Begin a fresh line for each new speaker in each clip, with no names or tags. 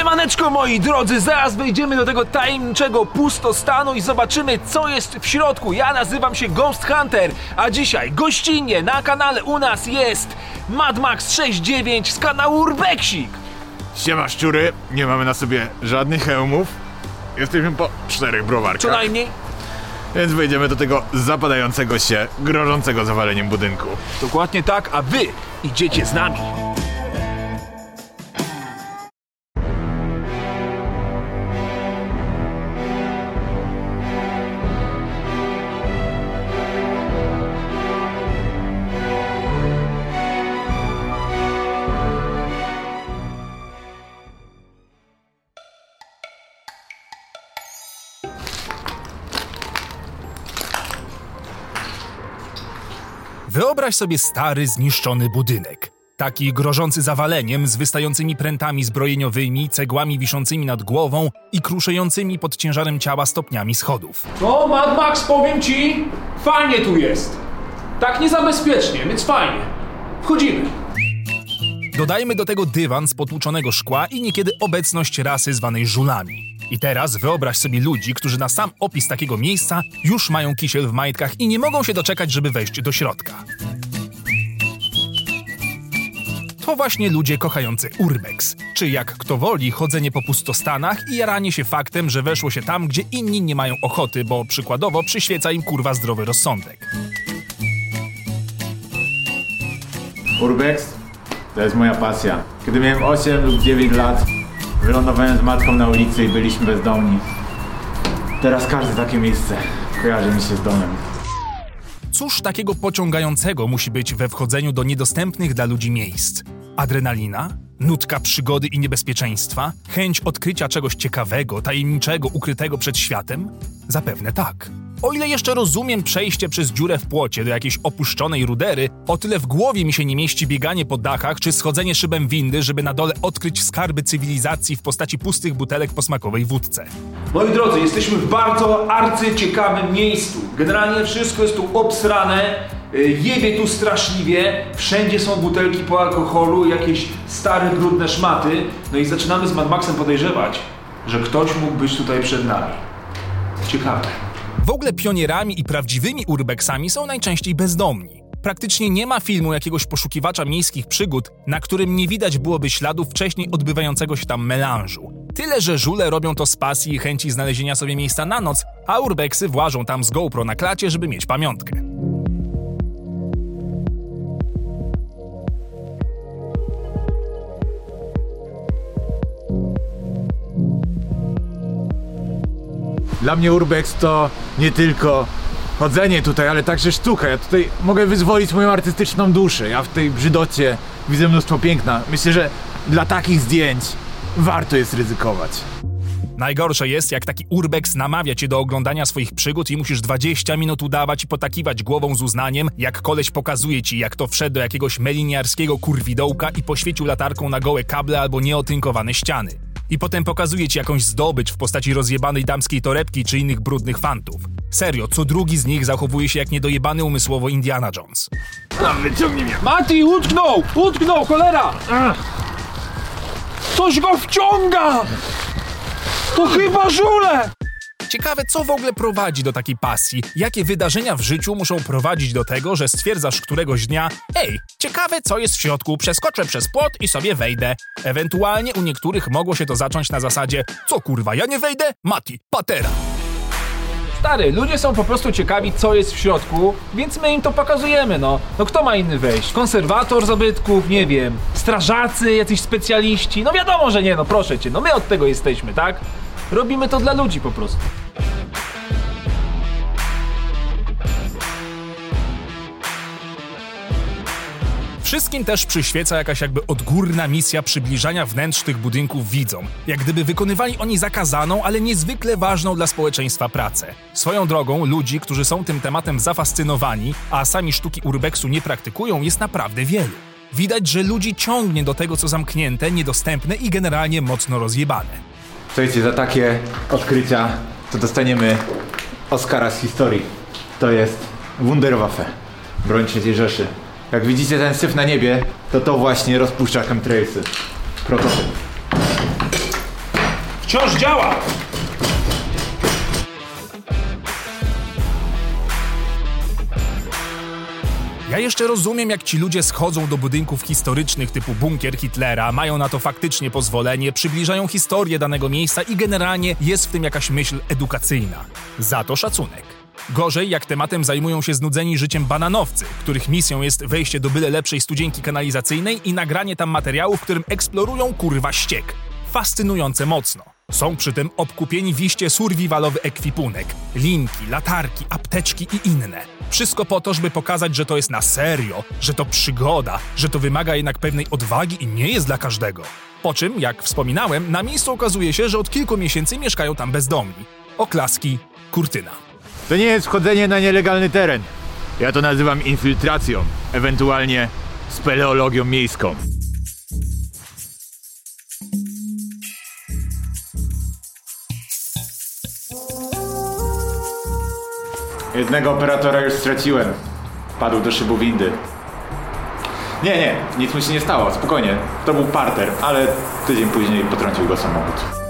Siemaneczko moi drodzy, zaraz wejdziemy do tego tajemniczego pustostanu i zobaczymy co jest w środku. Ja nazywam się Ghost Hunter, a dzisiaj gościnnie na kanale u nas jest Mad Max 69 z kanału Urbexik.
Siema szczury, nie mamy na sobie żadnych hełmów. Jesteśmy po czterech browarkach.
Co najmniej.
Więc wejdziemy do tego zapadającego się, grożącego zawaleniem budynku.
Dokładnie tak, a wy idziecie z nami.
Wyobraź sobie stary, zniszczony budynek. Taki grożący zawaleniem, z wystającymi prętami zbrojeniowymi, cegłami wiszącymi nad głową i kruszejącymi pod ciężarem ciała stopniami schodów.
No Mad Max, powiem ci, fajnie tu jest. Tak niezabezpiecznie, więc fajnie. Wchodzimy.
Dodajmy do tego dywan z potłuczonego szkła i niekiedy obecność rasy zwanej żulami. I teraz wyobraź sobie ludzi, którzy na sam opis takiego miejsca już mają kisiel w majtkach i nie mogą się doczekać, żeby wejść do środka. To właśnie ludzie kochający urbex, czy jak kto woli chodzenie po pustostanach i jaranie się faktem, że weszło się tam, gdzie inni nie mają ochoty, bo przykładowo przyświeca im kurwa zdrowy rozsądek.
Urbex to jest moja pasja. Kiedy miałem 8 lub 9 lat, wylądowałem z matką na ulicy i byliśmy bezdomni. Teraz każde takie miejsce kojarzy mi się z domem.
Cóż takiego pociągającego musi być we wchodzeniu do niedostępnych dla ludzi miejsc? Adrenalina? Nutka przygody i niebezpieczeństwa? Chęć odkrycia czegoś ciekawego, tajemniczego, ukrytego przed światem? Zapewne tak. O ile jeszcze rozumiem przejście przez dziurę w płocie do jakiejś opuszczonej rudery, o tyle w głowie mi się nie mieści bieganie po dachach czy schodzenie szybem windy, żeby na dole odkryć skarby cywilizacji w postaci pustych butelek po smakowej wódce.
Moi drodzy, jesteśmy w bardzo arcyciekawym miejscu. Generalnie wszystko jest tu obsrane, jebie tu straszliwie, wszędzie są butelki po alkoholu, jakieś stare, brudne szmaty. No i zaczynamy z Mad Maxem podejrzewać, że ktoś mógł być tutaj przed nami. Ciekawe.
W ogóle pionierami i prawdziwymi urbexami są najczęściej bezdomni. Praktycznie nie ma filmu jakiegoś poszukiwacza miejskich przygód, na którym nie widać byłoby śladów wcześniej odbywającego się tam melanżu. Tyle, że żule robią to z pasji i chęci znalezienia sobie miejsca na noc, a urbexy włażą tam z GoPro na klacie, żeby mieć pamiątkę.
Dla mnie Urbex to nie tylko chodzenie tutaj, ale także sztuka. Ja tutaj mogę wyzwolić moją artystyczną duszę. Ja w tej brzydocie widzę mnóstwo piękna. Myślę, że dla takich zdjęć warto jest ryzykować.
Najgorsze jest, jak taki urbex namawia cię do oglądania swoich przygód i musisz 20 minut udawać i potakiwać głową z uznaniem, jak koleś pokazuje ci, jak to wszedł do jakiegoś meliniarskiego kurwidołka i poświecił latarką na gołe kable albo nieotynkowane ściany. I potem pokazuje ci jakąś zdobycz w postaci rozjebanej damskiej torebki czy innych brudnych fantów. Serio, co drugi z nich zachowuje się jak niedojebany umysłowo Indiana Jones.
Mati, utknął! Utknął, cholera! Coś go wciąga! To chyba żule!
Ciekawe, co w ogóle prowadzi do takiej pasji? Jakie wydarzenia w życiu muszą prowadzić do tego, że stwierdzasz któregoś dnia Ej, ciekawe co jest w środku, przeskoczę przez płot i sobie wejdę. Ewentualnie u niektórych mogło się to zacząć na zasadzie Co kurwa, ja nie wejdę? Mati, patera.
Stary, ludzie są po prostu ciekawi, co jest w środku, więc my im to pokazujemy, no. No kto ma inny wejść? Konserwator zabytków, nie wiem, strażacy, jacyś specjaliści? No wiadomo, że nie, no proszę cię, no my od tego jesteśmy, tak? Robimy to dla ludzi po prostu.
Wszystkim też przyświeca jakaś jakby odgórna misja przybliżania wnętrz tych budynków widzom, jak gdyby wykonywali oni zakazaną, ale niezwykle ważną dla społeczeństwa pracę. Swoją drogą, ludzi, którzy są tym tematem zafascynowani, a sami sztuki urbexu nie praktykują, jest naprawdę wielu. Widać, że ludzi ciągnie do tego, co zamknięte, niedostępne i generalnie mocno rozjebane.
Słuchajcie, za takie odkrycia to dostaniemy Oscara z historii. To jest Wunderwaffe, broń III Rzeszy. Jak widzicie ten syf na niebie, to to właśnie rozpuszcza chemtrailsy. Prototyp.
Wciąż działa!
Ja jeszcze rozumiem, jak ci ludzie schodzą do budynków historycznych typu bunkier Hitlera, mają na to faktycznie pozwolenie, przybliżają historię danego miejsca i generalnie jest w tym jakaś myśl edukacyjna. Za to szacunek. Gorzej, jak tematem zajmują się znudzeni życiem bananowcy, których misją jest wejście do byle lepszej studzienki kanalizacyjnej i nagranie tam materiału, w którym eksplorują kurwa ściek. Fascynujące mocno. Są przy tym obkupieni w iście survivalowy ekwipunek. Linki, latarki, apteczki i inne. Wszystko po to, żeby pokazać, że to jest na serio, że to przygoda, że to wymaga jednak pewnej odwagi i nie jest dla każdego. Po czym, jak wspominałem, na miejscu okazuje się, że od kilku miesięcy mieszkają tam bezdomni. Oklaski, kurtyna.
To nie jest wchodzenie na nielegalny teren. Ja to nazywam infiltracją, ewentualnie speleologią miejską. Jednego operatora już straciłem. Padł do szybu windy. Nie, nie, nic mu się nie stało, spokojnie. To był parter, ale tydzień później potrącił go samochód.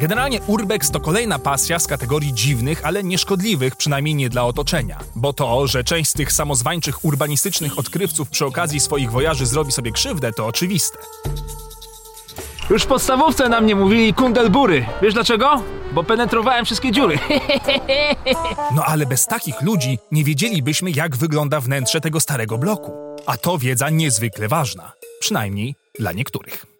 Generalnie urbex to kolejna pasja z kategorii dziwnych, ale nieszkodliwych, przynajmniej nie dla otoczenia. Bo to, że część z tych samozwańczych urbanistycznych odkrywców przy okazji swoich wojaży zrobi sobie krzywdę, to oczywiste.
Już w podstawówce na mnie mówili kundelbury. Wiesz dlaczego? Bo penetrowałem wszystkie dziury.
No ale bez takich ludzi nie wiedzielibyśmy, jak wygląda wnętrze tego starego bloku. A to wiedza niezwykle ważna. Przynajmniej dla niektórych.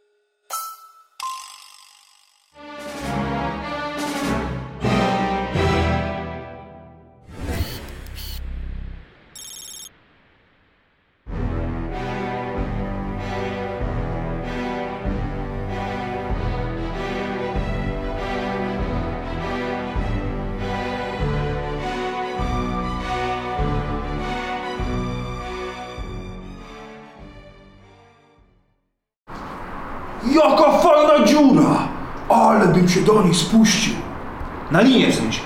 Jaka fajna dziura! Ale bym się do niej spuścił. Na linię w sensie.